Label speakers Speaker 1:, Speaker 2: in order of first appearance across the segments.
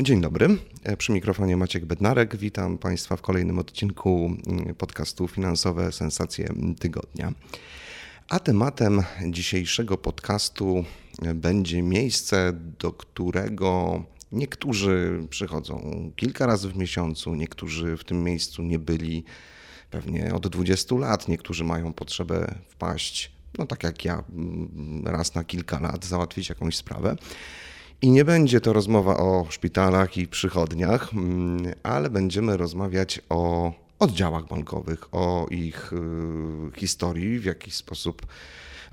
Speaker 1: Dzień dobry. E, Przy mikrofonie Maciek Bednarek. Witam Państwa w kolejnym odcinku mm, podcastu Finansowe Sensacje Tygodnia. A tematem dzisiejszego podcastu będzie miejsce, do którego niektórzy przychodzą kilka razy w miesiącu, niektórzy w tym miejscu nie byli pewnie od 20 lat, niektórzy mają potrzebę wpaść, no tak jak ja, mm, raz na kilka lat, załatwić jakąś sprawę. I nie będzie to rozmowa o szpitalach i przychodniach, mm, ale będziemy rozmawiać o oddziałach bankowych, o ich y, historii, w jaki sposób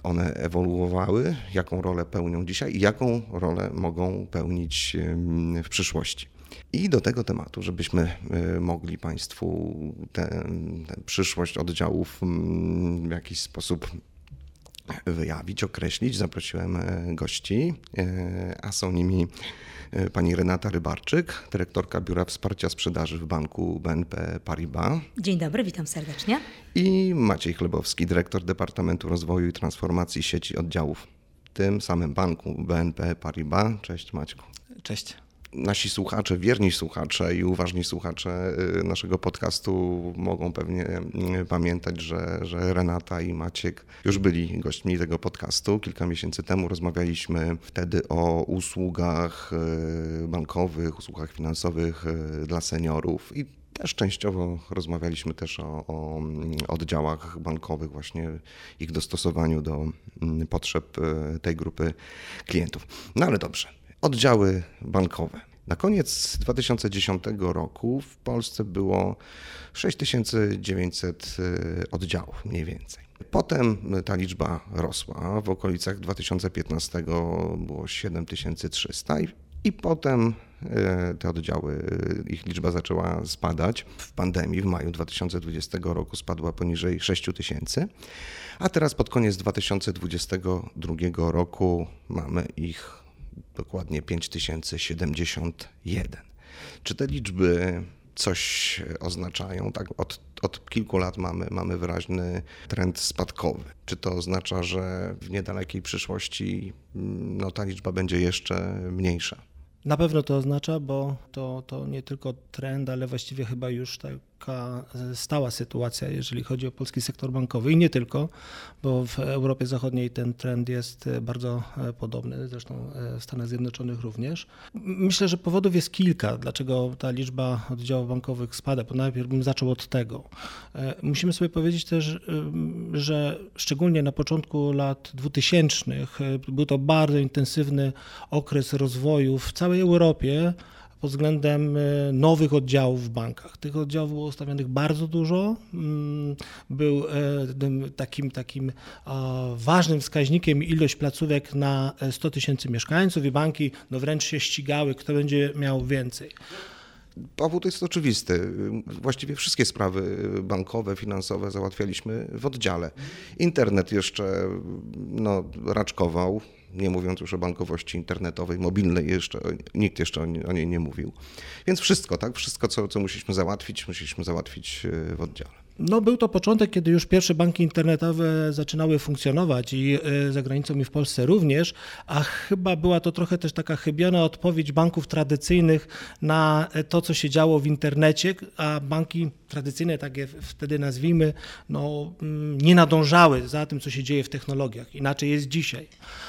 Speaker 1: one ewoluowały, jaką rolę pełnią dzisiaj i jaką rolę mogą pełnić ym, w przyszłości. I do tego tematu, żebyśmy y, mogli Państwu tę przyszłość oddziałów mm, w jakiś sposób wyjawić, określić. Zaprosiłem e, gości, e, a są nimi e, pani Renata Rybarczyk, dyrektorka Biura Wsparcia Sprzedaży w banku BNP Paribas
Speaker 2: Dzień dobry, witam serdecznie.
Speaker 1: i Maciej Chlebowski, dyrektor Departamentu Rozwoju i Transformacji Sieci Oddziałów w tym samym banku BNP Paribas. Cześć Maćku.
Speaker 3: Cześć.
Speaker 1: Nasi słuchacze, wierni słuchacze i uważni słuchacze y, naszego podcastu mogą pewnie y, pamiętać, że, że Renata i Maciek już byli gośćmi tego podcastu. Kilka miesięcy temu rozmawialiśmy wtedy o usługach y, bankowych, usługach finansowych dla seniorów i też częściowo rozmawialiśmy też o, o mm, oddziałach bankowych, właśnie ich dostosowaniu do mm, potrzeb tej grupy klientów. No ale dobrze. Oddziały bankowe. Na koniec 2010 roku w Polsce było 6900 y, oddziałów mniej więcej. Potem ta liczba rosła. W okolicach 2015 było 7300 i, i potem y, te oddziały, ich liczba zaczęła spadać. W pandemii w maju 2020 roku spadła poniżej 6000, a teraz pod koniec 2022 roku mamy ich dokładnie 5071. Czy te liczby coś oznaczają? Tak, od, od kilku lat mamy, mamy wyraźny trend spadkowy. Czy to oznacza, że w niedalekiej przyszłości no, ta liczba będzie jeszcze mniejsza?
Speaker 3: Na pewno to oznacza, bo to, to nie tylko trend, ale właściwie chyba już taka stała sytuacja, jeżeli chodzi o polski sektor bankowy i nie tylko, bo w Europie Zachodniej ten trend jest bardzo podobny, zresztą w Stanach Zjednoczonych również. Myślę, że powodów jest kilka, dlaczego ta liczba oddziałów bankowych spada, bo najpierw bym zaczął od tego. Musimy sobie powiedzieć też, że szczególnie na początku lat 2000 był to bardzo intensywny okres rozwoju w całej Europie pod względem nowych oddziałów w bankach. Tych oddziałów było ustawionych bardzo dużo. Był takim, takim ważnym wskaźnikiem ilość placówek na 100 tysięcy mieszkańców i banki no wręcz się ścigały, kto będzie miał więcej.
Speaker 1: Powód jest oczywisty. Właściwie wszystkie sprawy bankowe, finansowe załatwialiśmy w oddziale. Internet jeszcze no, raczkował, nie mówiąc już o bankowości internetowej, mobilnej, jeszcze, nikt jeszcze o, o niej nie mówił. Więc wszystko, tak? Wszystko, co, co musieliśmy załatwić, musieliśmy załatwić w oddziale.
Speaker 3: No, był to początek, kiedy już pierwsze banki internetowe zaczynały funkcjonować i za granicą i w Polsce również, a chyba była to trochę też taka chybiona odpowiedź banków tradycyjnych na to, co się działo w internecie, a banki tradycyjne, tak je wtedy nazwijmy, no, nie nadążały za tym, co się dzieje w technologiach. Inaczej jest dzisiaj.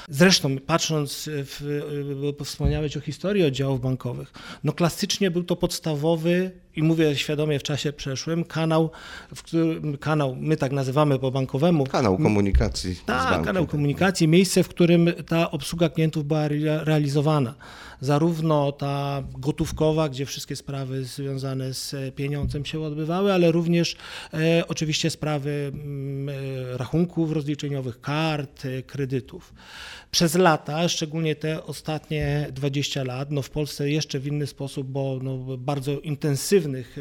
Speaker 3: Zresztą patrząc, w, wspomniałeś o historii oddziałów bankowych, no klasycznie był to podstawowy i mówię świadomie w czasie przeszłym, kanał, w którym, kanał, my tak nazywamy po bankowemu.
Speaker 1: Kanał komunikacji.
Speaker 3: Tak, kanał komunikacji, miejsce, w którym ta obsługa klientów była realizowana. Zarówno ta gotówkowa, gdzie wszystkie sprawy związane z pieniądzem się odbywały, ale również e, oczywiście sprawy mm, e, rachunków rozliczeniowych, kart, e, kredytów. Przez lata, szczególnie te ostatnie 20 lat, no w Polsce jeszcze w inny sposób, bo no bardzo intensywnych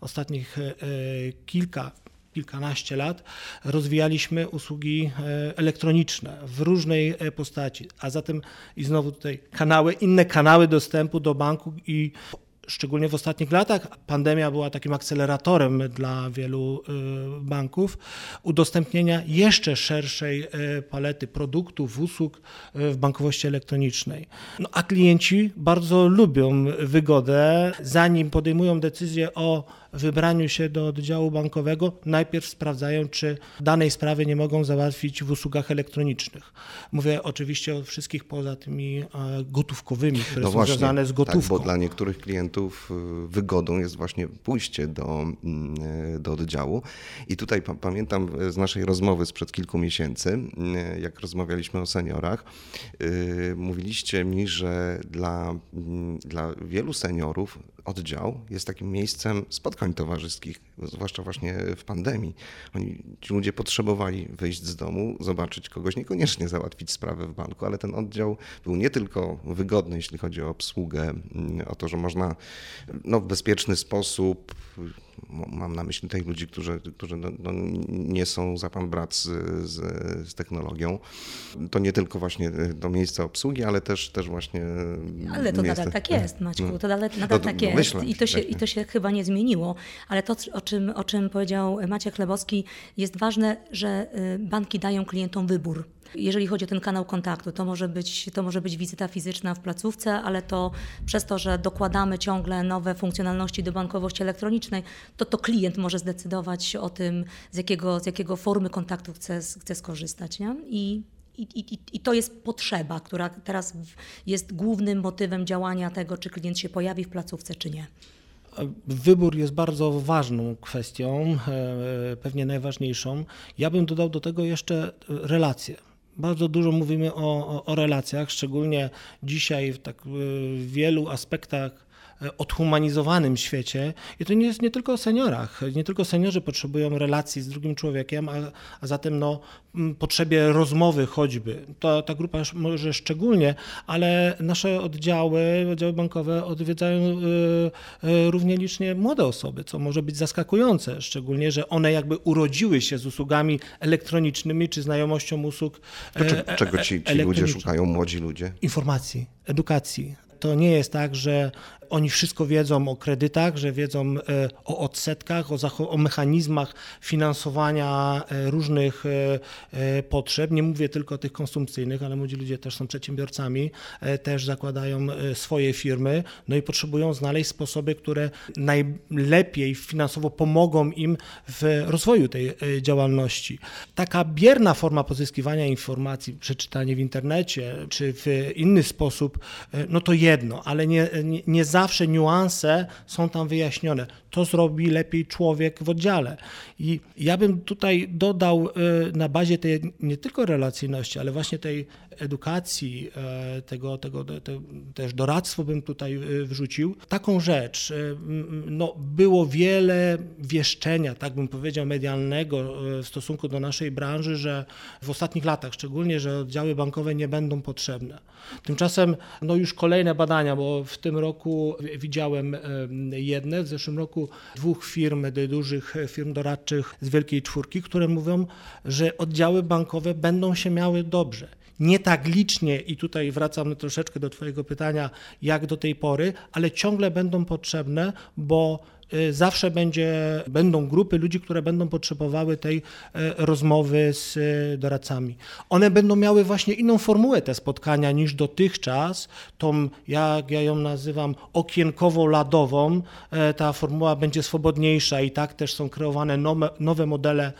Speaker 3: ostatnich kilka kilkanaście lat rozwijaliśmy usługi e, elektroniczne w różnej e, postaci, a zatem i znowu tutaj kanały, inne kanały dostępu do banku i szczególnie w ostatnich latach pandemia była takim akceleratorem dla wielu y, banków udostępnienia jeszcze szerszej y, palety produktów, usług y, w bankowości elektronicznej. No, a klienci bardzo lubią wygodę, zanim podejmują decyzję o wybraniu się do oddziału bankowego, najpierw sprawdzają, czy danej sprawy nie mogą załatwić w usługach elektronicznych. Mówię oczywiście o wszystkich poza tymi gotówkowymi, które no są właśnie, związane z gotówką.
Speaker 1: Tak, bo dla niektórych klientów y, wygodą jest właśnie pójście do, mm, y, do oddziału. I tutaj pamiętam z naszej rozmowy sprzed kilku miesięcy, y, jak rozmawialiśmy o seniorach, mówiliście mi, że dla, mm, dla wielu seniorów oddział jest takim miejscem spotkań towarzyskich, zwłaszcza właśnie w pandemii. Oni, ci ludzie potrzebowali wyjść z domu, zobaczyć kogoś, niekoniecznie załatwić sprawę w banku, ale ten oddział był nie tylko wygodny, jeśli chodzi o obsługę, mm, o to, że można no, w bezpieczny sposób mam na myśli tych ludzi, którzy, którzy no, no, nie są za pan brat z, z, z, technologią. To nie tylko właśnie to miejsce obsługi, ale też, też właśnie.
Speaker 2: Ale to miejsce... nadal tak jest, Maćku. No. To nadal, nadal no, tak jest. I to, się, I to się chyba nie zmieniło. Ale to, o czym, o czym powiedział Maciek Chlebowski, jest ważne, że y, banki dają klientom wybór. Jeżeli chodzi o ten kanał kontaktu, to może być, to może być wizyta fizyczna w placówce, ale to przez to, że dokładamy ciągle nowe funkcjonalności do bankowości elektronicznej, to to klient może zdecydować o tym, z jakiego, z jakiego formy kontaktu chce, chce skorzystać. Nie? I i, i, I, to jest potrzeba, która teraz jest głównym motywem działania tego, czy klient się pojawi w placówce, czy nie.
Speaker 3: Wybór jest bardzo ważną kwestią, e, pewnie najważniejszą. Ja bym dodał do tego jeszcze relacje. Bardzo dużo mówimy o, o, o relacjach, szczególnie dzisiaj w tak w wielu aspektach odhumanizowanym świecie. I to nie jest nie tylko o seniorach. Nie tylko seniorzy potrzebują relacji z drugim człowiekiem, a, a zatem no, potrzebie rozmowy choćby. To, ta grupa może szczególnie, ale nasze oddziały, oddziały bankowe odwiedzają y, y, równie licznie młode osoby, co może być zaskakujące, szczególnie, że one jakby urodziły się z usługami elektronicznymi czy znajomością usług.
Speaker 1: To czego ci, ci ludzie szukają, młodzi ludzie?
Speaker 3: Informacji, edukacji, to nie jest tak, że oni wszystko wiedzą o kredytach, że wiedzą e, o odsetkach, o, o mechanizmach finansowania e, różnych e, potrzeb. Nie mówię tylko o tych konsumpcyjnych, ale młodzi ludzie też są przedsiębiorcami, też zakładają swoje firmy, no i potrzebują znaleźć sposoby, które najlepiej finansowo pomogą im w rozwoju tej działalności. Taka bierna forma pozyskiwania informacji, przeczytanie w internecie czy w inny sposób, no to jedno, ale nie, nie, nie za zawsze niuanse są tam wyjaśnione. To zrobi lepiej człowiek w oddziale. I ja bym tutaj dodał y, na bazie tej nie tylko relacyjności, ale właśnie tej edukacji, e, tego, tego te, też doradztwo bym tutaj y, wrzucił, taką rzecz. No, było wiele wieszczenia, tak bym powiedział, medialnego w stosunku do naszej branży, że w ostatnich latach szczególnie, że oddziały bankowe nie będą potrzebne. Tymczasem no już kolejne badania, bo w tym roku widziałem jedne, w zeszłym roku dwóch firm, dużych firm doradczych z Wielkiej Czwórki, które mówią, że oddziały bankowe będą się miały dobrze. Nie tak licznie, i tutaj wracam troszeczkę do Twojego pytania, jak do tej pory, ale ciągle będą potrzebne, bo zawsze będzie, będą grupy ludzi, które będą potrzebowały tej y, rozmowy z y, doradcami. One będą miały właśnie inną formułę te spotkania niż dotychczas, tą, jak ja ją nazywam, okienkowo-ladową. Ta formuła będzie swobodniejsza i tak też są kreowane nowe, nowe modele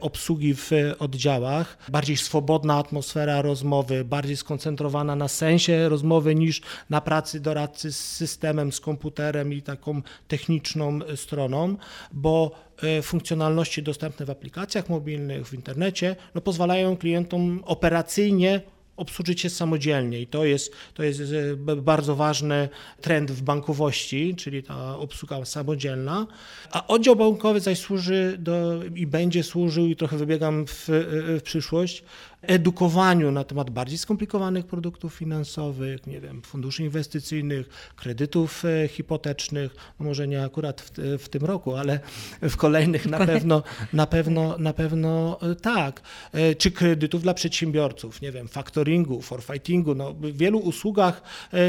Speaker 3: obsługi w oddziałach. Bardziej swobodna atmosfera rozmowy, bardziej skoncentrowana na sensie rozmowy niż na pracy doradcy z systemem, z komputerem i taką techniczną stroną, bo e, funkcjonalności dostępne w aplikacjach mobilnych, w internecie, no pozwalają klientom operacyjnie obsłużyć się samodzielnie i to jest, to jest e, bardzo ważny trend w bankowości, czyli ta obsługa samodzielna, a oddział bankowy zaś służy do, i będzie służył i trochę wybiegam w, w przyszłość, edukowaniu na temat bardziej skomplikowanych produktów finansowych, nie wiem, funduszy inwestycyjnych, kredytów e, hipotecznych, no może nie akurat w, w tym roku, ale w kolejnych na pewno, na pewno, na pewno e, tak, e, czy kredytów dla przedsiębiorców, nie wiem, factoringu, forfightingu, no w wielu usługach,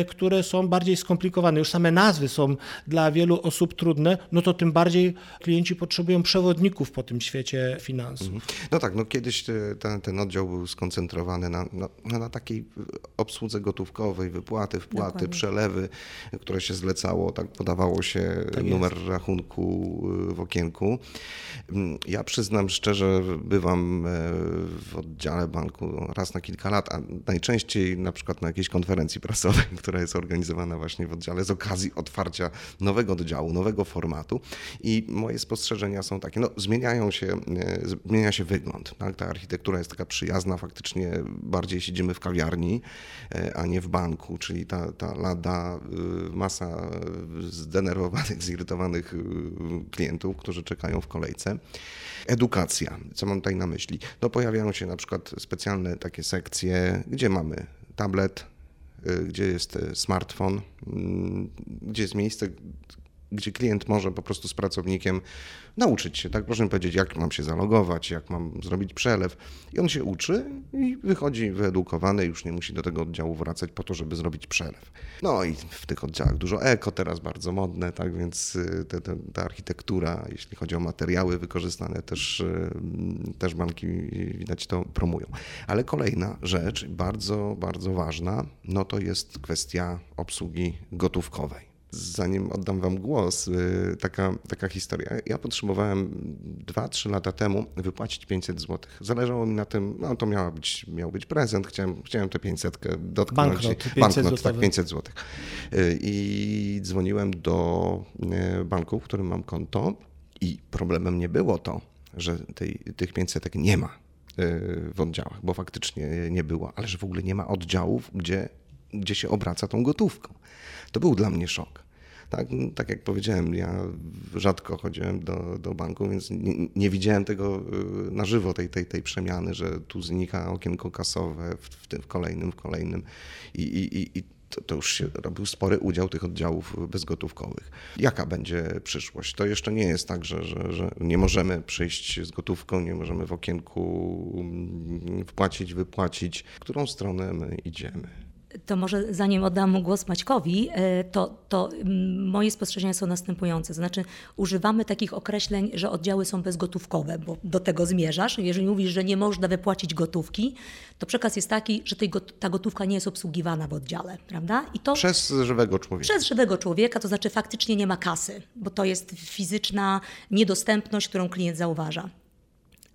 Speaker 3: które są bardziej skomplikowane, już same nazwy są dla wielu osób trudne, no to tym bardziej klienci potrzebują przewodników po tym świecie finansów. Mhm.
Speaker 1: No tak, no kiedyś ten, ten oddział był skoncentrowany na, na, na takiej obsłudze gotówkowej, wypłaty, wpłaty, Dokładnie. przelewy, które się zlecało, tak podawało się tak numer jest. rachunku y, w okienku. Mm, ja przyznam szczerze, bywam e, w oddziale banku raz na kilka lat, a najczęściej na przykład na jakiejś konferencji prasowej, która jest organizowana właśnie w oddziale z okazji otwarcia nowego oddziału, nowego formatu i moje spostrzeżenia są takie, no zmieniają się, e, zmienia się wygląd, tak? ta architektura jest taka przyjazna, faktycznie bardziej siedzimy w kawiarni, e, a nie w banku, czyli ta, ta lada y, masa zdenerwowanych, zirytowanych klientów, którzy czekają w kolejce. Edukacja, co mam tutaj na myśli? No pojawiają się na przykład specjalne takie sekcje, gdzie mamy tablet, gdzie jest smartfon, gdzie jest miejsce, gdzie klient może po prostu z pracownikiem nauczyć się, tak? Proszę mi powiedzieć, jak mam się zalogować, jak mam zrobić przelew. I on się uczy i wychodzi wyedukowany, już nie musi do tego oddziału wracać po to, żeby zrobić przelew. No i w tych oddziałach dużo eko teraz bardzo modne, tak więc y, te, te, ta architektura, jeśli chodzi o materiały wykorzystane, też, y, też banki widać to promują. Ale kolejna rzecz, bardzo, bardzo ważna, no to jest kwestia obsługi gotówkowej zanim oddam Wam głos, y, taka, taka historia. Ja potrzebowałem 2-3 lata temu wypłacić 500 zł. Zależało mi na tym, no to miała być, miał być prezent, chciałem, chciałem tę 500 dotknąć.
Speaker 3: Banknot, 500 banknot
Speaker 1: tak, 500 zł. Y, I dzwoniłem do y, banku, w którym mam konto i problemem nie było to, że tej, tych 500 nie ma w oddziałach, bo faktycznie nie było, ale że w ogóle nie ma oddziałów, gdzie, gdzie się obraca tą gotówką. To był dla mnie szok. Tak, tak jak powiedziałem, ja rzadko chodziłem do, do banku, więc nie, nie widziałem tego y, na żywo, tej, tej, tej przemiany, że tu znika okienko kasowe w, w tym w kolejnym, w kolejnym i, i, i to, to, już się robił spory udział tych oddziałów bezgotówkowych. Jaka będzie przyszłość? To jeszcze nie jest tak, że, że, że nie możemy przyjść z gotówką, nie możemy w okienku mm, wpłacić, wypłacić. W którą stronę my idziemy?
Speaker 2: To może zanim oddam głos Maćkowi, e, to, to moje spostrzeżenia są następujące. Znaczy, używamy takich określeń, że oddziały są bezgotówkowe, bo do tego zmierzasz. Jeżeli mówisz, że nie można wypłacić gotówki, to przekaz jest taki, że tej, ta gotówka nie jest obsługiwana w oddziale, prawda?
Speaker 1: I to przez żywego człowieka.
Speaker 2: Przez żywego człowieka, to znaczy faktycznie nie ma kasy, bo to jest fizyczna niedostępność, którą klient zauważa.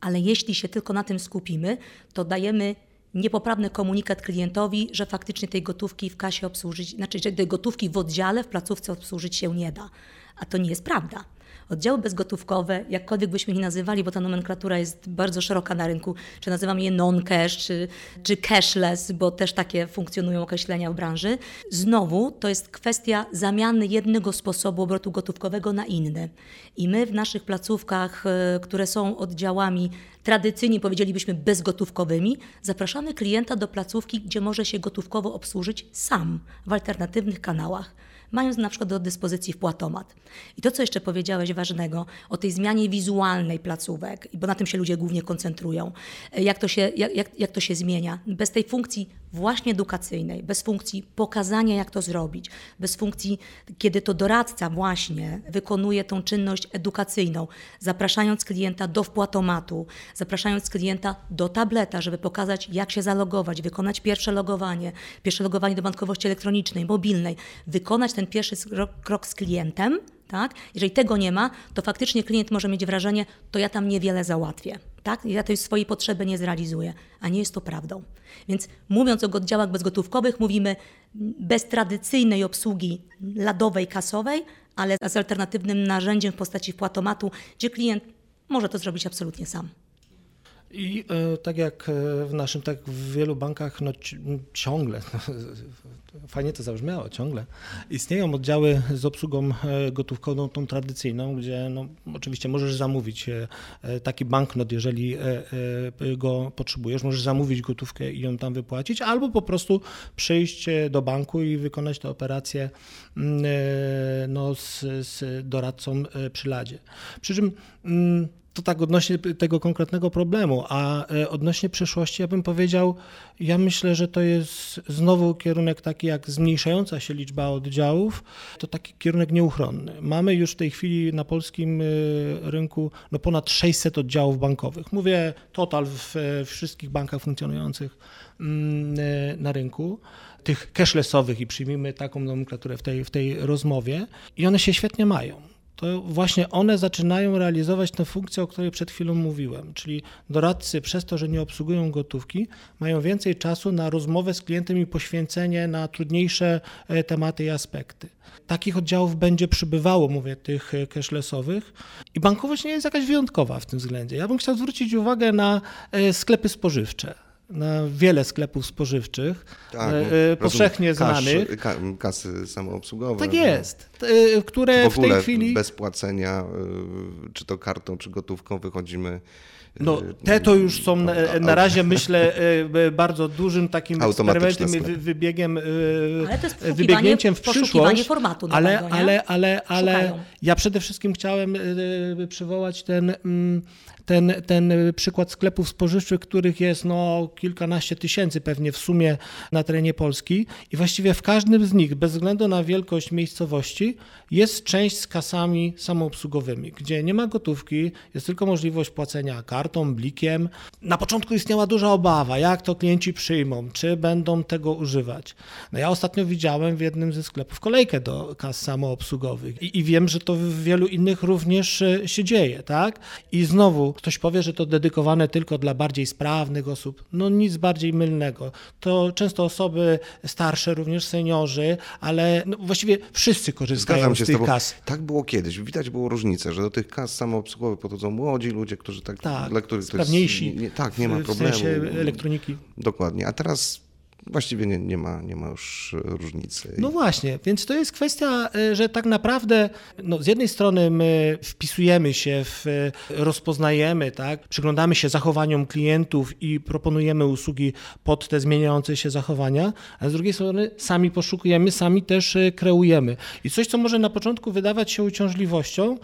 Speaker 2: Ale jeśli się tylko na tym skupimy, to dajemy niepoprawny komunikat klientowi, że faktycznie tej gotówki w kasie obsłużyć, znaczy, że tej gotówki w oddziale, w placówce obsłużyć się nie da. A to nie jest prawda. Oddziały bezgotówkowe, jakkolwiek byśmy je nazywali, bo ta nomenklatura jest bardzo szeroka na rynku, czy nazywamy je non-cash, czy, czy cashless, bo też takie funkcjonują określenia w branży. Znowu to jest kwestia zamiany jednego sposobu obrotu gotówkowego na inny. I my w naszych placówkach, e, które są oddziałami tradycyjnie powiedzielibyśmy bezgotówkowymi, zapraszamy klienta do placówki, gdzie może się gotówkowo obsłużyć sam w alternatywnych kanałach mając na przykład do dyspozycji wpłatomat. I to, co jeszcze powiedziałeś ważnego o tej zmianie wizualnej placówek, bo na tym się ludzie głównie koncentrują, jak to się, jak, jak, jak to się zmienia. Bez tej funkcji właśnie edukacyjnej, bez funkcji pokazania, jak to zrobić, bez funkcji, kiedy to doradca właśnie wykonuje tą czynność edukacyjną, zapraszając klienta do wpłatomatu, zapraszając klienta do tableta, żeby pokazać, jak się zalogować, wykonać pierwsze logowanie, pierwsze logowanie do bankowości elektronicznej, mobilnej, wykonać ten pierwszy krok z klientem, tak? Jeżeli tego nie ma, to faktycznie klient może mieć wrażenie, to ja tam niewiele załatwię. Tak? Ja tej swojej potrzeby nie zrealizuję, a nie jest to prawdą. Więc mówiąc o oddziałach bezgotówkowych, mówimy bez tradycyjnej obsługi ladowej, kasowej, ale z alternatywnym narzędziem w postaci płatomatu, gdzie klient może to zrobić absolutnie sam.
Speaker 3: I e, tak jak e, w naszym, tak w wielu bankach no, ciągle, fajnie to zabrzmiało, ciągle istnieją oddziały z obsługą e, gotówkową, tą tradycyjną, gdzie no, oczywiście możesz zamówić taki banknot, jeżeli go potrzebujesz, możesz zamówić gotówkę i ją tam wypłacić, albo po prostu przyjść do banku i wykonać tę operację no, z, z doradcą przy ladzie. Przy czym to tak odnośnie tego konkretnego problemu, a e, odnośnie przyszłości ja bym powiedział, ja myślę, że to jest znowu kierunek taki jak zmniejszająca się liczba oddziałów, to taki kierunek nieuchronny. Mamy już w tej chwili na polskim e, rynku no ponad 600 oddziałów bankowych. Mówię total w wszystkich bankach funkcjonujących mm, e, na rynku tych cashlessowych i przyjmijmy taką nomenklaturę w tej, w tej rozmowie i one się świetnie mają to właśnie one zaczynają realizować tę funkcję, o której przed chwilą mówiłem. Czyli doradcy, przez to, że nie obsługują gotówki, mają więcej czasu na rozmowę z klientem i poświęcenie na trudniejsze e, tematy i aspekty. Takich oddziałów będzie przybywało, mówię, tych e, cashlessowych i bankowość nie jest jakaś wyjątkowa w tym względzie. Ja bym chciał zwrócić uwagę na e, sklepy spożywcze na wiele sklepów spożywczych, tak, e, powszechnie znanych.
Speaker 1: Kasz, kasy samoobsługowe.
Speaker 3: Tak jest, e, które w, w, tej chwili...
Speaker 1: bez płacenia, e, czy to kartą, czy gotówką wychodzimy
Speaker 3: no, te to już są na, na razie, myślę, bardzo dużym takim eksperymentem i wybiegiem, wybiegnięciem w przyszłość.
Speaker 2: formatu
Speaker 3: ale, nowego, ale, ale, ale ja przede wszystkim chciałem przywołać ten mm, ten, ten przykład sklepów spożywczych, których jest no kilkanaście tysięcy pewnie w sumie na terenie Polski. I właściwie w każdym z nich, bez względu na wielkość miejscowości, jest część z kasami samoobsługowymi, gdzie nie ma gotówki, jest tylko możliwość płacenia kartą, blikiem. Na początku istniała duża obawa, jak to klienci przyjmą, czy będą tego używać. No ja ostatnio widziałem w jednym ze sklepów kolejkę do kas samoobsługowych i, i wiem, że to w wielu innych również e, się dzieje, tak? I znowu Ktoś powie, że to dedykowane tylko dla bardziej sprawnych osób. No nic bardziej mylnego. To często osoby starsze, również seniorzy, ale no właściwie wszyscy korzystają Zgadzam się z tych z kas.
Speaker 1: Tak było kiedyś. Widać było różnicę, że do tych kas samoobsługowych podchodzą młodzi ludzie, którzy tak,
Speaker 3: tak dla których sprawniejsi.
Speaker 1: To jest, nie, tak, nie ma problemu. W
Speaker 3: sensie elektroniki.
Speaker 1: Dokładnie. A teraz właściwie nie, nie, ma, nie ma już różnicy.
Speaker 3: No właśnie, więc to jest kwestia, e, że tak naprawdę no z jednej strony my wpisujemy się, w, e, rozpoznajemy, tak, przyglądamy się zachowaniom klientów i proponujemy usługi pod te zmieniające się zachowania, a z drugiej strony sami poszukujemy, sami też e, kreujemy. I coś, co może na początku wydawać się uciążliwością,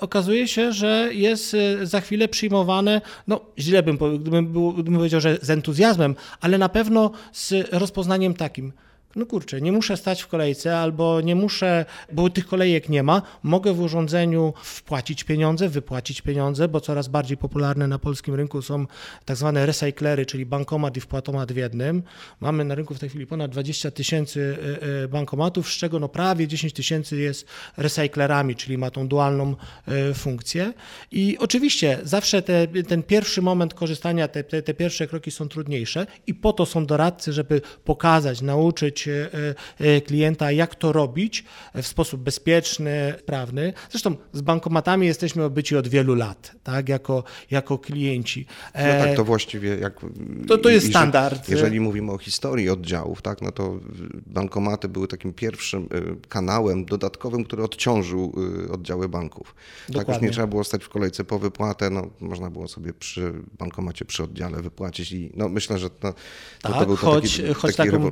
Speaker 3: okazuje się, że jest za chwilę przyjmowane, no źle bym, gdybym, był, gdybym powiedział, że z entuzjazmem, ale na pewno z rozpoznaniem takim no kurczę, nie muszę stać w kolejce albo nie muszę, bo tych kolejek nie ma, mogę w urządzeniu wpłacić pieniądze, wypłacić pieniądze, bo coraz bardziej popularne na polskim rynku są tak zwane recyklery, czyli bankomat i wpłatomat w jednym. Mamy na rynku w tej chwili ponad 20 tysięcy e, e, bankomatów, z czego no prawie 10 tysięcy jest recyklerami, czyli ma tą dualną e, funkcję. I oczywiście zawsze te, ten pierwszy moment korzystania, te, te, te pierwsze kroki są trudniejsze i po to są doradcy, żeby pokazać, nauczyć, E, e, klienta, jak to robić w sposób bezpieczny, prawny. Zresztą z bankomatami jesteśmy obyci od wielu lat, tak, jako, jako klienci.
Speaker 1: No tak, to właściwie jak...
Speaker 3: To, to jest standard.
Speaker 1: Jeżeli mówimy o historii oddziałów, tak, no to bankomaty były takim pierwszym e, kanałem dodatkowym, który odciążył oddziały banków. Dokładnie. Tak już nie trzeba było stać w kolejce po wypłatę, no, można było sobie przy bankomacie, przy oddziale wypłacić i no, myślę, że to, to,
Speaker 3: tak, to był to choć, taki, choć taki taką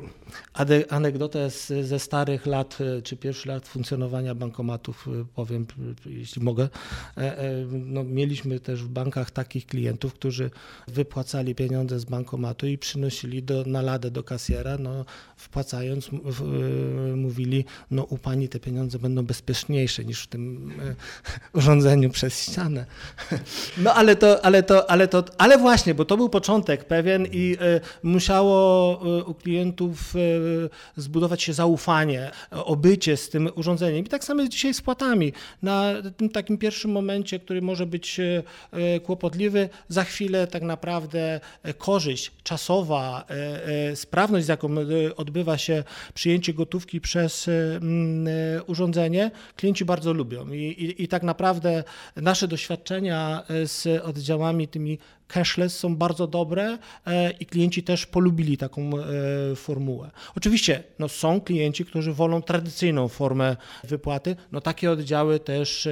Speaker 3: anegdotę z, ze starych lat, e, czy pierwszych lat funkcjonowania bankomatów e, powiem, jeśli mogę. E, no, mieliśmy też w bankach takich klientów, którzy wypłacali pieniądze z bankomatu i przynosili do, na ladę do kasjera, no, wpłacając w, mówili, no u pani te pieniądze będą bezpieczniejsze niż w tym urządzeniu przez ścianę. No ale to, ale to, ale to, ale właśnie, bo to był początek pewien i musiało u klientów zbudować się zaufanie, obycie z tym urządzeniem. I tak samo jest dzisiaj z płatami. Na tym takim pierwszym momencie, który może być e, kłopotliwy, za chwilę tak naprawdę e, korzyść czasowa, e, sprawność, z jaką odbywa się przyjęcie gotówki przez urządzenie, klienci bardzo lubią. I, i, i tak naprawdę nasze doświadczenia z oddziałami tymi cashless są bardzo dobre i klienci też polubili taką formułę. Oczywiście no, są klienci, którzy wolą tradycyjną formę wypłaty, no takie oddziały też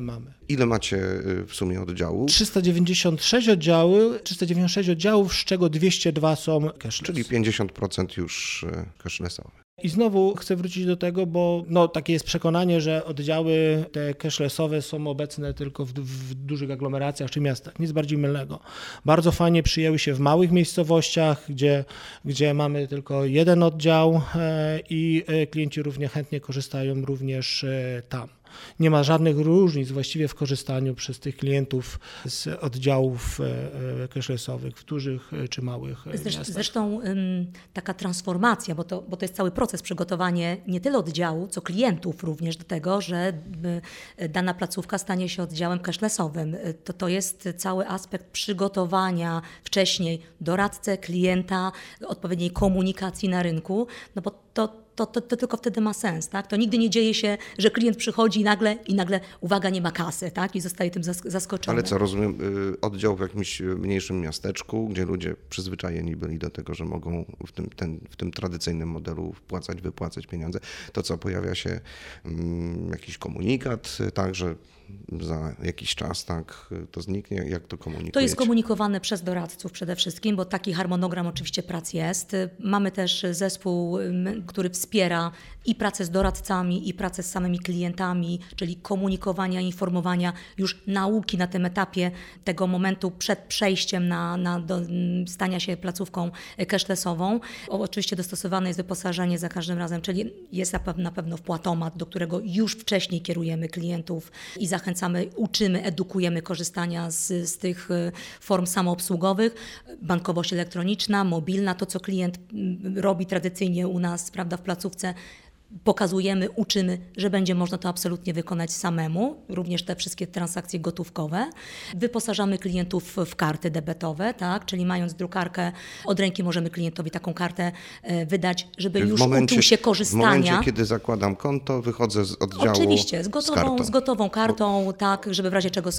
Speaker 3: mamy.
Speaker 1: Ile macie w sumie oddziałów?
Speaker 3: 396 oddziałów, 396 oddziałów, z czego 202 są cashless.
Speaker 1: Czyli 50% już cashlessowe.
Speaker 3: I znowu chcę wrócić do tego, bo no, takie jest przekonanie, że oddziały te cashlessowe są obecne tylko w, w, dużych aglomeracjach czy miastach. Nic bardziej mylnego. Bardzo fajnie przyjęły się w małych miejscowościach, gdzie, gdzie mamy tylko jeden oddział e, i e, klienci równie chętnie korzystają również e, tam. Nie ma żadnych różnic właściwie w korzystaniu przez tych klientów z oddziałów e, e, cashlessowych w dużych e, czy małych miastach.
Speaker 2: Zresztą taka transformacja, bo to, bo to jest cały proces przygotowanie nie tyle oddziału, co klientów również do tego, że dana placówka stanie się oddziałem cashlessowym. To, to jest cały aspekt przygotowania wcześniej doradcę, klienta, odpowiedniej komunikacji na rynku, no bo to to, to, to, tylko wtedy ma sens. Tak? To nigdy nie dzieje się, że klient przychodzi i nagle, i nagle uwaga, nie ma kasy tak? i zostaje tym zaskoczony.
Speaker 1: Ale co, rozumiem, y, oddział w jakimś mniejszym miasteczku, gdzie ludzie przyzwyczajeni byli do tego, że mogą w tym, ten, w tym tradycyjnym modelu wpłacać, wypłacać pieniądze, to co, pojawia się um, jakiś komunikat, tak, że za jakiś czas tak to zniknie? Jak to komunikujecie?
Speaker 2: To jest komunikowane przez doradców przede wszystkim, bo taki harmonogram oczywiście prac jest. Mamy też zespół, który wspiera i pracę z doradcami, i pracę z samymi klientami, czyli komunikowania, informowania, już nauki na tym etapie tego momentu przed przejściem na, na do, stania się placówką cashlessową. Oczywiście dostosowane jest wyposażenie za każdym razem, czyli jest na pewno wpłatomat, do którego już wcześniej kierujemy klientów i zachęcamy, uczymy, edukujemy korzystania z, z tych y, form samoobsługowych. Bankowość elektroniczna, mobilna, to co klient mm, robi tradycyjnie u nas prawda, w placówce, pokazujemy, uczymy, że będzie można to absolutnie wykonać samemu, również te wszystkie transakcje gotówkowe. Wyposażamy klientów w karty debetowe, tak? czyli mając drukarkę od ręki możemy klientowi taką kartę e, wydać, żeby w już momencie, uczył się korzystania. W
Speaker 1: momencie, kiedy zakładam konto, wychodzę z oddziału
Speaker 2: Oczywiście, z gotową, z, z gotową kartą, tak, żeby w razie czego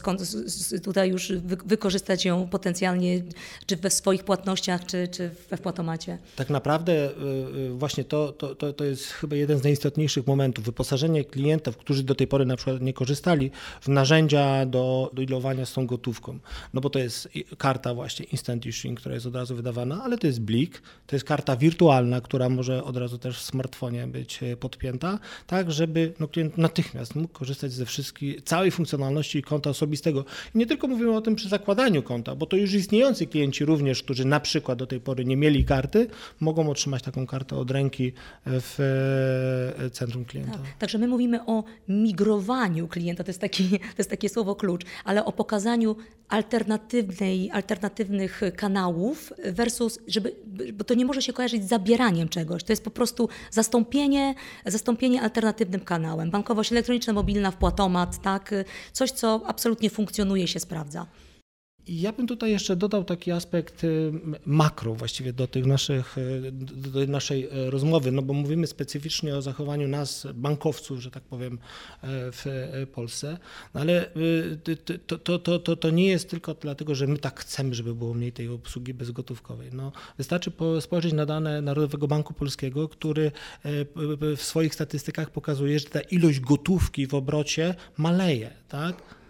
Speaker 2: tutaj już wykorzystać ją potencjalnie, czy we swoich płatnościach, czy, czy we wpłatomacie.
Speaker 3: Tak naprawdę y, y, właśnie to, to, to, to jest chyba jeden z najistotniejszych momentów. Wyposażenie klientów, którzy do tej pory na przykład nie korzystali, w narzędzia do, do ilowania z tą gotówką. No bo to jest karta właśnie Instant Issuing, która jest od razu wydawana, ale to jest Blik, to jest karta wirtualna, która może od razu też w smartfonie być e, podpięta, tak żeby no, klient natychmiast mógł korzystać ze wszystkich, całej funkcjonalności konta osobistego. I nie tylko mówimy o tym przy zakładaniu konta, bo to już istniejący klienci również, którzy na przykład do tej pory nie mieli karty, mogą otrzymać taką kartę od ręki w E, centrum klienta. Tak.
Speaker 2: Także my mówimy o migrowaniu klienta, to jest, taki, to jest takie słowo klucz, ale o pokazaniu alternatywnej, alternatywnych kanałów versus, żeby, bo to nie może się kojarzyć z zabieraniem czegoś, to jest po prostu zastąpienie, zastąpienie alternatywnym kanałem. Bankowość elektroniczna, mobilna, wpłatomat, tak? coś, co absolutnie funkcjonuje, się sprawdza.
Speaker 3: Ja bym tutaj jeszcze dodał taki aspekt y, makro właściwie do, tych naszych, y, do naszej y, rozmowy, no bo mówimy specyficznie o zachowaniu nas, bankowców, że tak powiem, w Polsce, no ale to, to, to, to, to nie jest tylko dlatego, że my tak chcemy, żeby było mniej tej obsługi bezgotówkowej. No, wystarczy spojrzeć na dane Narodowego Banku Polskiego, który w swoich statystykach pokazuje, że ta ilość gotówki w obrocie maleje. Tak?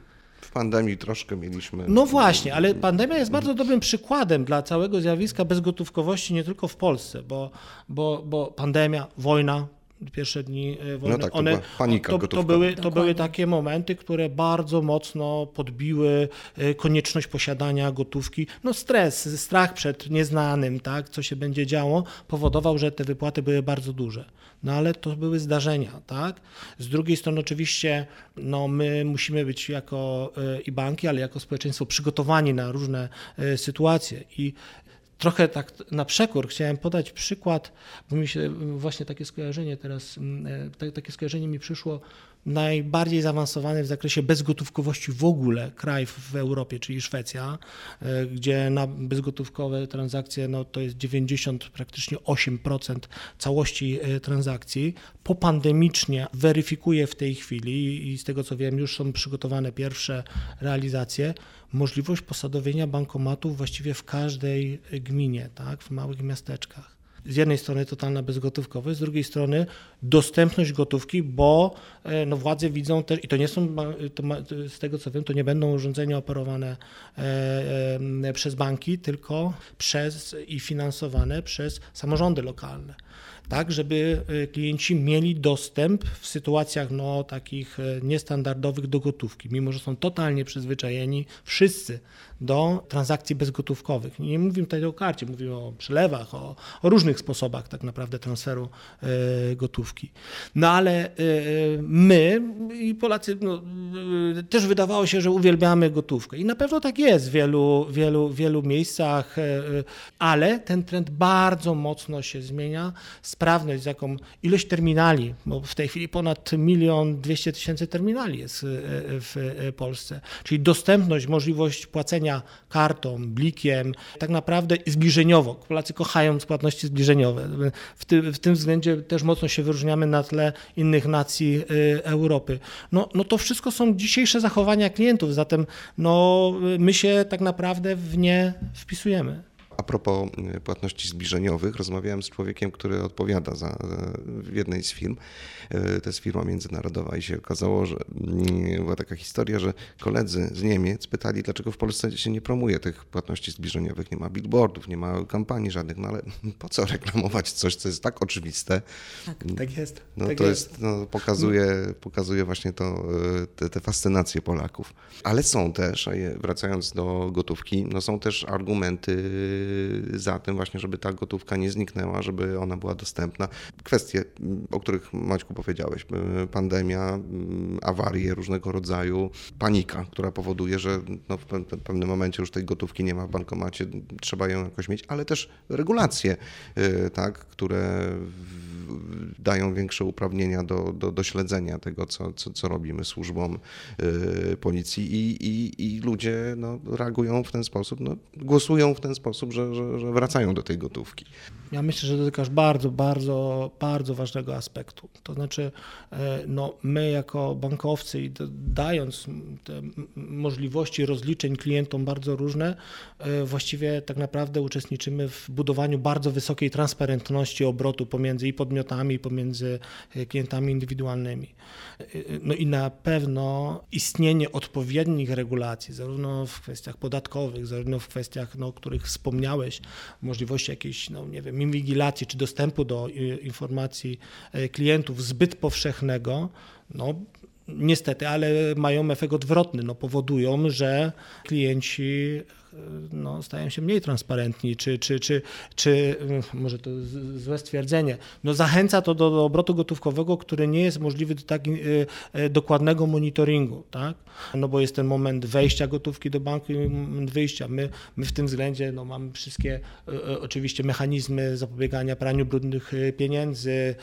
Speaker 1: Pandemii troszkę mieliśmy.
Speaker 3: No właśnie, ale pandemia jest bardzo dobrym przykładem dla całego zjawiska bezgotówkowości nie tylko w Polsce, bo, bo, bo pandemia, wojna, pierwsze dni e, wojny,
Speaker 1: no tak, to one, panika
Speaker 3: to, to, były, to były takie momenty, które bardzo mocno podbiły e, konieczność posiadania gotówki. No stres, strach przed nieznanym, tak, co się będzie działo, powodował, że te wypłaty były bardzo duże. No ale to były zdarzenia, tak? Z drugiej strony oczywiście no, my musimy być jako e, i banki, ale jako społeczeństwo przygotowani na różne sytuacje i trochę tak na przekór chciałem podać przykład, bo mi się właśnie takie skojarzenie teraz, mm, e, takie skojarzenie mi przyszło, najbardziej zaawansowany w zakresie bezgotówkowości w ogóle kraj w Europie, czyli Szwecja, e, gdzie na bezgotówkowe transakcje no, to jest 90, praktycznie 8% całości e, transakcji. Popandemicznie weryfikuje w tej chwili i z tego co wiem już są przygotowane pierwsze realizacje możliwość posadowienia bankomatów właściwie w każdej gminie, tak, w małych miasteczkach. Z jednej strony totalna bezgotówkowość, z drugiej strony dostępność gotówki, bo e, no, władze widzą też, i to nie są, to z tego co wiem, to nie będą urządzenia operowane e, e, przez banki, tylko przez i finansowane przez samorządy lokalne tak, żeby e, klienci mieli dostęp w sytuacjach no, takich e, niestandardowych do gotówki, mimo że są totalnie przyzwyczajeni wszyscy do transakcji bezgotówkowych. Nie mówimy tutaj o karcie, mówimy o przelewach, o, o różnych sposobach tak naprawdę transferu e, gotówki. No ale e, my i Polacy no, e, też wydawało się, że uwielbiamy gotówkę i na pewno tak jest w wielu, wielu, wielu miejscach, e, ale ten trend bardzo mocno się zmienia. Sprawność, z jaką ilość terminali, bo w tej chwili ponad milion dwieście tysięcy terminali jest w Polsce, czyli dostępność, możliwość płacenia kartą, blikiem, tak naprawdę zbliżeniowo. Polacy kochają płatności zbliżeniowe. W, ty, w tym względzie też mocno się wyróżniamy na tle innych nacji y, Europy. No, no to wszystko są dzisiejsze zachowania klientów, zatem no, my się tak naprawdę w nie wpisujemy.
Speaker 1: Propos y, płatności zbliżeniowych, rozmawiałem z człowiekiem, który odpowiada za w jednej z firm. Y, to jest firma międzynarodowa i się okazało, że mm, była taka historia, że koledzy z Niemiec pytali, dlaczego w Polsce się nie promuje tych płatności zbliżeniowych, nie ma billboardów, nie ma kampanii żadnych, no ale po co reklamować coś, co jest tak oczywiste?
Speaker 3: Tak, tak jest.
Speaker 1: No
Speaker 3: tak
Speaker 1: to jest, jest no, pokazuje, pokazuje właśnie to, y, te, te fascynacje Polaków. Ale są też, wracając do gotówki, no są też argumenty za tym właśnie, żeby ta gotówka nie zniknęła, żeby ona była dostępna. Kwestie, o których Maćku powiedziałeś, y, pandemia, y, awarie różnego rodzaju, panika, która powoduje, że no w pewnym momencie już tej gotówki nie ma w bankomacie, trzeba ją jakoś mieć, ale też regulacje, y, tak, które dają większe uprawnienia do, do, do śledzenia tego, co, co, co robimy służbom policji i, i, i ludzie no, reagują w ten sposób, no, głosują w ten sposób, że, że, że wracają do tej gotówki.
Speaker 3: Ja myślę, że dotykasz bardzo, bardzo, bardzo ważnego aspektu. To znaczy, e, no, my jako bankowcy dając te możliwości rozliczeń klientom bardzo różne, e, właściwie tak naprawdę uczestniczymy w budowaniu bardzo wysokiej transparentności obrotu pomiędzy i podmiotami, pomiędzy e, klientami indywidualnymi. No i na pewno istnienie odpowiednich regulacji, zarówno w kwestiach podatkowych, zarówno w kwestiach, no, o których wspomniałeś, możliwości jakiejś, no nie wiem, inwigilacji czy dostępu do informacji e, klientów zbyt powszechnego, no niestety, ale mają efekt odwrotny, no powodują, że klienci no, stają się mniej transparentni, czy, czy, czy, czy mm, może to złe stwierdzenie, no zachęca to do, do obrotu gotówkowego, który nie jest możliwy do tak y, y, dokładnego monitoringu, tak? No bo jest ten moment wejścia gotówki do banku i moment wyjścia. My, my w tym względzie no, mamy wszystkie y, oczywiście mechanizmy zapobiegania praniu brudnych pieniędzy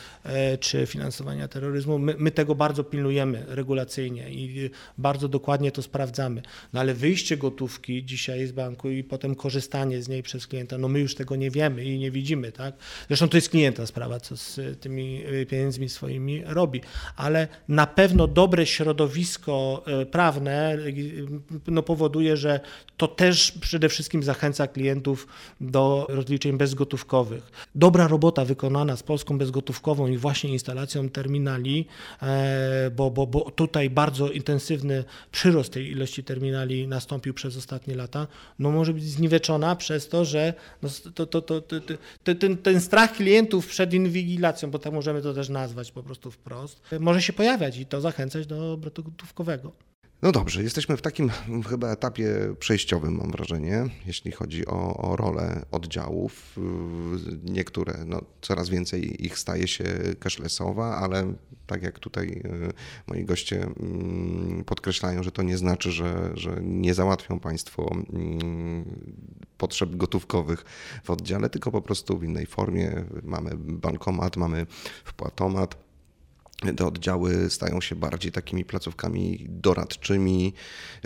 Speaker 3: czy finansowania terroryzmu. My, my tego bardzo pilnujemy regulacyjnie i bardzo dokładnie to sprawdzamy. No ale wyjście gotówki dzisiaj jest banku i potem korzystanie z niej przez klienta, no my już tego nie wiemy i nie widzimy, tak? Zresztą to jest klienta sprawa, co z tymi y, pieniędzmi swoimi robi, ale na pewno dobre środowisko y, prawne no, powoduje, że to też przede wszystkim zachęca klientów do rozliczeń bezgotówkowych. Dobra robota wykonana z Polską bezgotówkową i właśnie instalacją terminali, e, bo, bo, bo tutaj bardzo intensywny przyrost tej ilości terminali nastąpił przez ostatnie lata, no może być zniweczona przez to, że no to, to, to, ten, ten strach klientów przed inwigilacją, bo tak możemy to też nazwać po prostu wprost, może się pojawiać i to zachęcać do obrotu gotówkowego.
Speaker 1: No dobrze, jesteśmy w takim chyba etapie przejściowym, mam wrażenie, jeśli chodzi o, o rolę oddziałów. Niektóre, no, coraz więcej ich staje się cashlessowa, ale tak jak tutaj y, moi goście mm, podkreślają, że to nie znaczy, że, że nie załatwią Państwo mm, potrzeb gotówkowych w oddziale, tylko po prostu w innej formie. Mamy bankomat, mamy wpłatomat te oddziały stają się bardziej takimi placówkami doradczymi,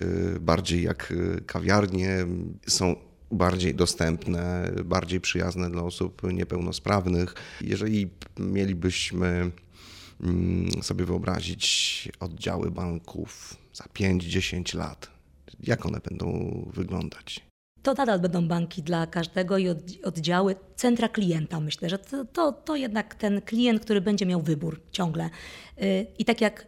Speaker 1: y, bardziej jak y, kawiarnie, są bardziej dostępne, bardziej przyjazne dla osób niepełnosprawnych. Jeżeli mielibyśmy mm, sobie wyobrazić oddziały banków za 5-10 lat, Jak one będą wyglądać?
Speaker 2: To nadal będą banki dla każdego i oddziały centra klienta. Myślę, że to, to, to jednak ten klient, który będzie miał wybór ciągle. Y, I tak jak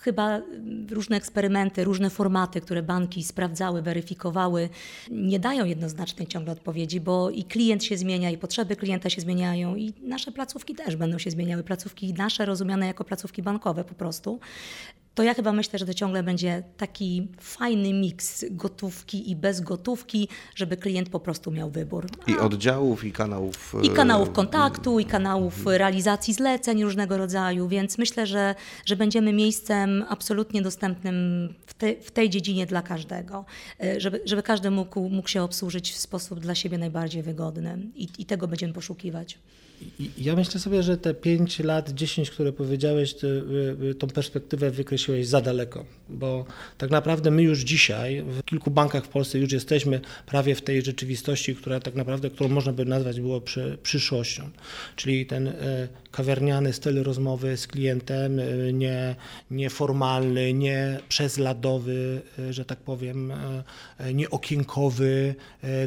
Speaker 2: chyba różne eksperymenty, różne formaty, które banki sprawdzały, weryfikowały, nie dają jednoznacznej ciągle odpowiedzi, bo i klient się zmienia, i potrzeby klienta się zmieniają, i nasze placówki też będą się zmieniały. Placówki nasze rozumiane jako placówki bankowe po prostu to ja chyba myślę, że to ciągle będzie taki fajny miks gotówki i bez gotówki, żeby klient po prostu miał wybór.
Speaker 1: A, I oddziałów, i kanałów.
Speaker 2: I kanałów e, kontaktu, i kanałów realizacji zleceń różnego rodzaju, więc myślę, że, że będziemy miejscem absolutnie dostępnym w, te, w tej dziedzinie dla każdego, e, żeby, żeby każdy mógł, mógł się obsłużyć w sposób dla siebie najbardziej wygodny i, i tego będziemy poszukiwać.
Speaker 3: Ja myślę sobie, że te 5 lat, 10, które powiedziałeś, ty, tą perspektywę wykreśliłeś za daleko, bo tak naprawdę my już dzisiaj w kilku bankach w Polsce już jesteśmy prawie w tej rzeczywistości, która tak naprawdę, którą można by nazwać było przy, przyszłością, czyli ten e, kawiarniany styl rozmowy z klientem, e, nie, nieformalny, nie przezladowy, że tak powiem, nie okienkowy,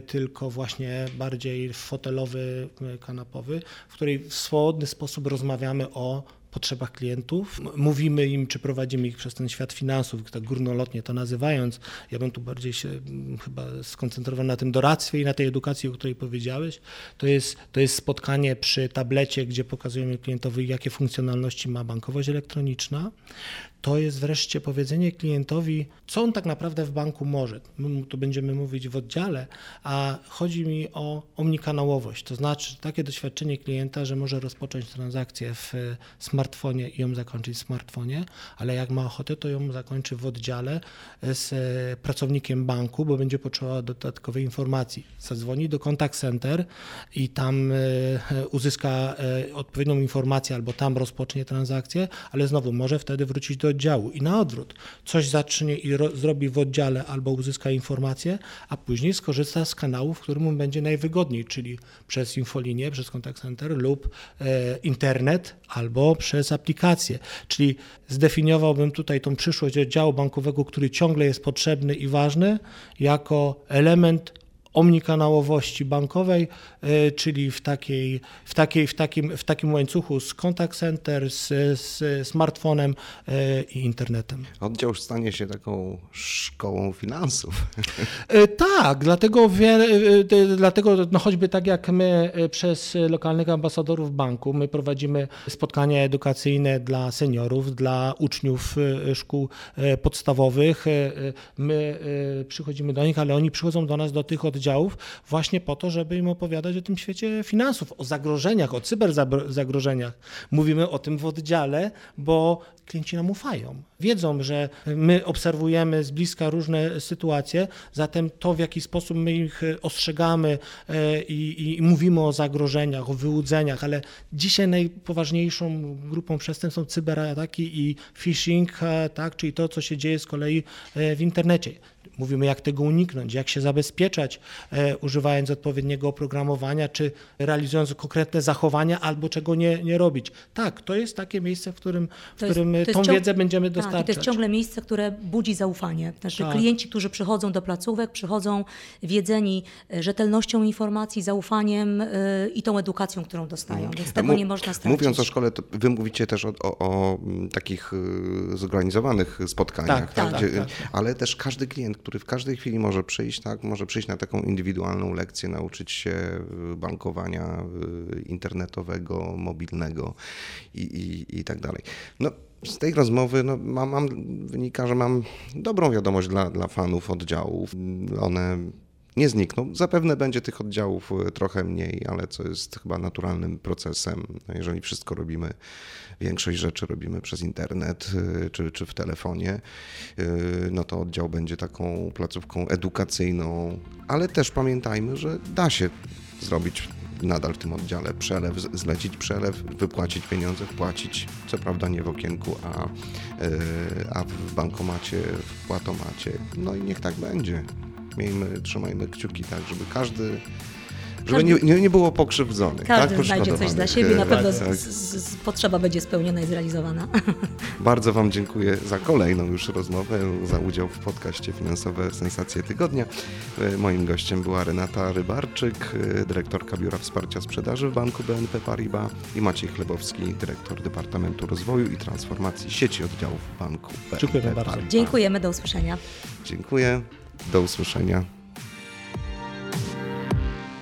Speaker 3: tylko właśnie bardziej fotelowy, kanapowy, w której w swobodny sposób rozmawiamy o potrzebach klientów. Mówimy im, czy prowadzimy ich przez ten świat finansów, tak górnolotnie to nazywając. Ja bym tu bardziej się chyba skoncentrował na tym doradztwie i na tej edukacji, o której powiedziałeś. To jest, to jest spotkanie przy tablecie, gdzie pokazujemy klientowi, jakie funkcjonalności ma bankowość elektroniczna to jest wreszcie powiedzenie klientowi, co on tak naprawdę w banku może. My tu będziemy mówić w oddziale, a chodzi mi o omnikanałowość, to znaczy takie doświadczenie klienta, że może rozpocząć transakcję w smartfonie i ją zakończyć w smartfonie, ale jak ma ochotę, to ją zakończy w oddziale z pracownikiem banku, bo będzie potrzebował dodatkowej informacji. Zadzwoni do contact center i tam e, uzyska e, odpowiednią informację albo tam rozpocznie transakcję, ale znowu może wtedy wrócić do oddziału i na odwrót. Coś zacznie i zrobi w oddziale albo uzyska informację, a później skorzysta z kanału, w którym mu będzie najwygodniej, czyli przez infolinię, przez contact center lub e, internet albo przez aplikację. Czyli zdefiniowałbym tutaj tą przyszłość oddziału bankowego, który ciągle jest potrzebny i ważny, jako element omnikanałowości bankowej, e, czyli w, takiej, w, takiej, w, takim, w takim łańcuchu z contact center, z, z smartfonem e, i internetem.
Speaker 1: Oddział stanie się taką szkołą finansów.
Speaker 3: E, tak, dlatego, wiele, dlatego no choćby tak jak my przez lokalnych ambasadorów banku, my prowadzimy spotkania edukacyjne dla seniorów, dla uczniów szkół podstawowych. My przychodzimy do nich, ale oni przychodzą do nas do tych oddziałów, oddziałów właśnie po to, żeby im opowiadać o tym świecie finansów, o zagrożeniach, o cyberzagrożeniach. Mówimy o tym w oddziale, bo klienci nam ufają. Wiedzą, że my obserwujemy z bliska różne sytuacje, zatem to, w jaki sposób my ich ostrzegamy e, i, i mówimy o zagrożeniach, o wyłudzeniach, ale dzisiaj najpoważniejszą grupą przestępstw są cyberataki i phishing, e, tak, czyli to, co się dzieje z kolei e, w internecie. Mówimy, jak tego uniknąć, jak się zabezpieczać, e, używając odpowiedniego oprogramowania, czy realizując konkretne zachowania, albo czego nie, nie robić. Tak, to jest takie miejsce, w którym, w którym tą wiedzę będziemy tak, dostarczać.
Speaker 2: to jest ciągle miejsce, które budzi zaufanie. Znaczy, tak. klienci, którzy przychodzą do placówek, przychodzą wiedzeni e, rzetelnością informacji, zaufaniem yy, i tą edukacją, którą dostają. Mhm. Więc tego nie można stracić.
Speaker 1: Mówiąc o szkole, to wy mówicie też o, o, o takich zorganizowanych spotkaniach, tak, tak, gdzie, tak, tak. ale też każdy klient, który w każdej chwili może przyjść, tak, może przyjść na taką indywidualną lekcję, nauczyć się y, bankowania y, internetowego, mobilnego i, i, i tak dalej. No, z tej rozmowy no, mam, mam, wynika, że mam dobrą wiadomość dla, dla fanów oddziałów. One nie znikną. Zapewne będzie tych oddziałów y, trochę mniej, ale co jest chyba naturalnym procesem. No, jeżeli wszystko robimy większość rzeczy robimy przez internet y, czy, czy w telefonie, y, no to oddział będzie taką placówką edukacyjną, ale też pamiętajmy, że da się zrobić nadal w tym oddziale przelew, zlecić przelew, wypłacić pieniądze, wpłacić, co prawda nie w okienku, a, y, a w bankomacie, w płatomacie. No i niech tak będzie. Miejmy, trzymajmy kciuki tak, żeby każdy Żeby nie, nie, nie było pokrzywdzonych.
Speaker 2: Każdy tak? znajdzie coś dla siebie, na pewno tak, tak. Z, z, potrzeba będzie spełniona i zrealizowana.
Speaker 1: Bardzo Wam dziękuję za kolejną już rozmowę, za udział w podcaście Finansowe Sensacje Tygodnia. E, moim gościem była Renata Rybarczyk, e, dyrektorka Biura Wsparcia Sprzedaży w Banku BNP Paribas i Maciej Chlebowski, dyrektor Departamentu Rozwoju i Transformacji sieci oddziałów Banku BNP
Speaker 3: Dziękujemy bardzo.
Speaker 2: Dziękujemy, do usłyszenia.
Speaker 1: Dziękuję, do usłyszenia.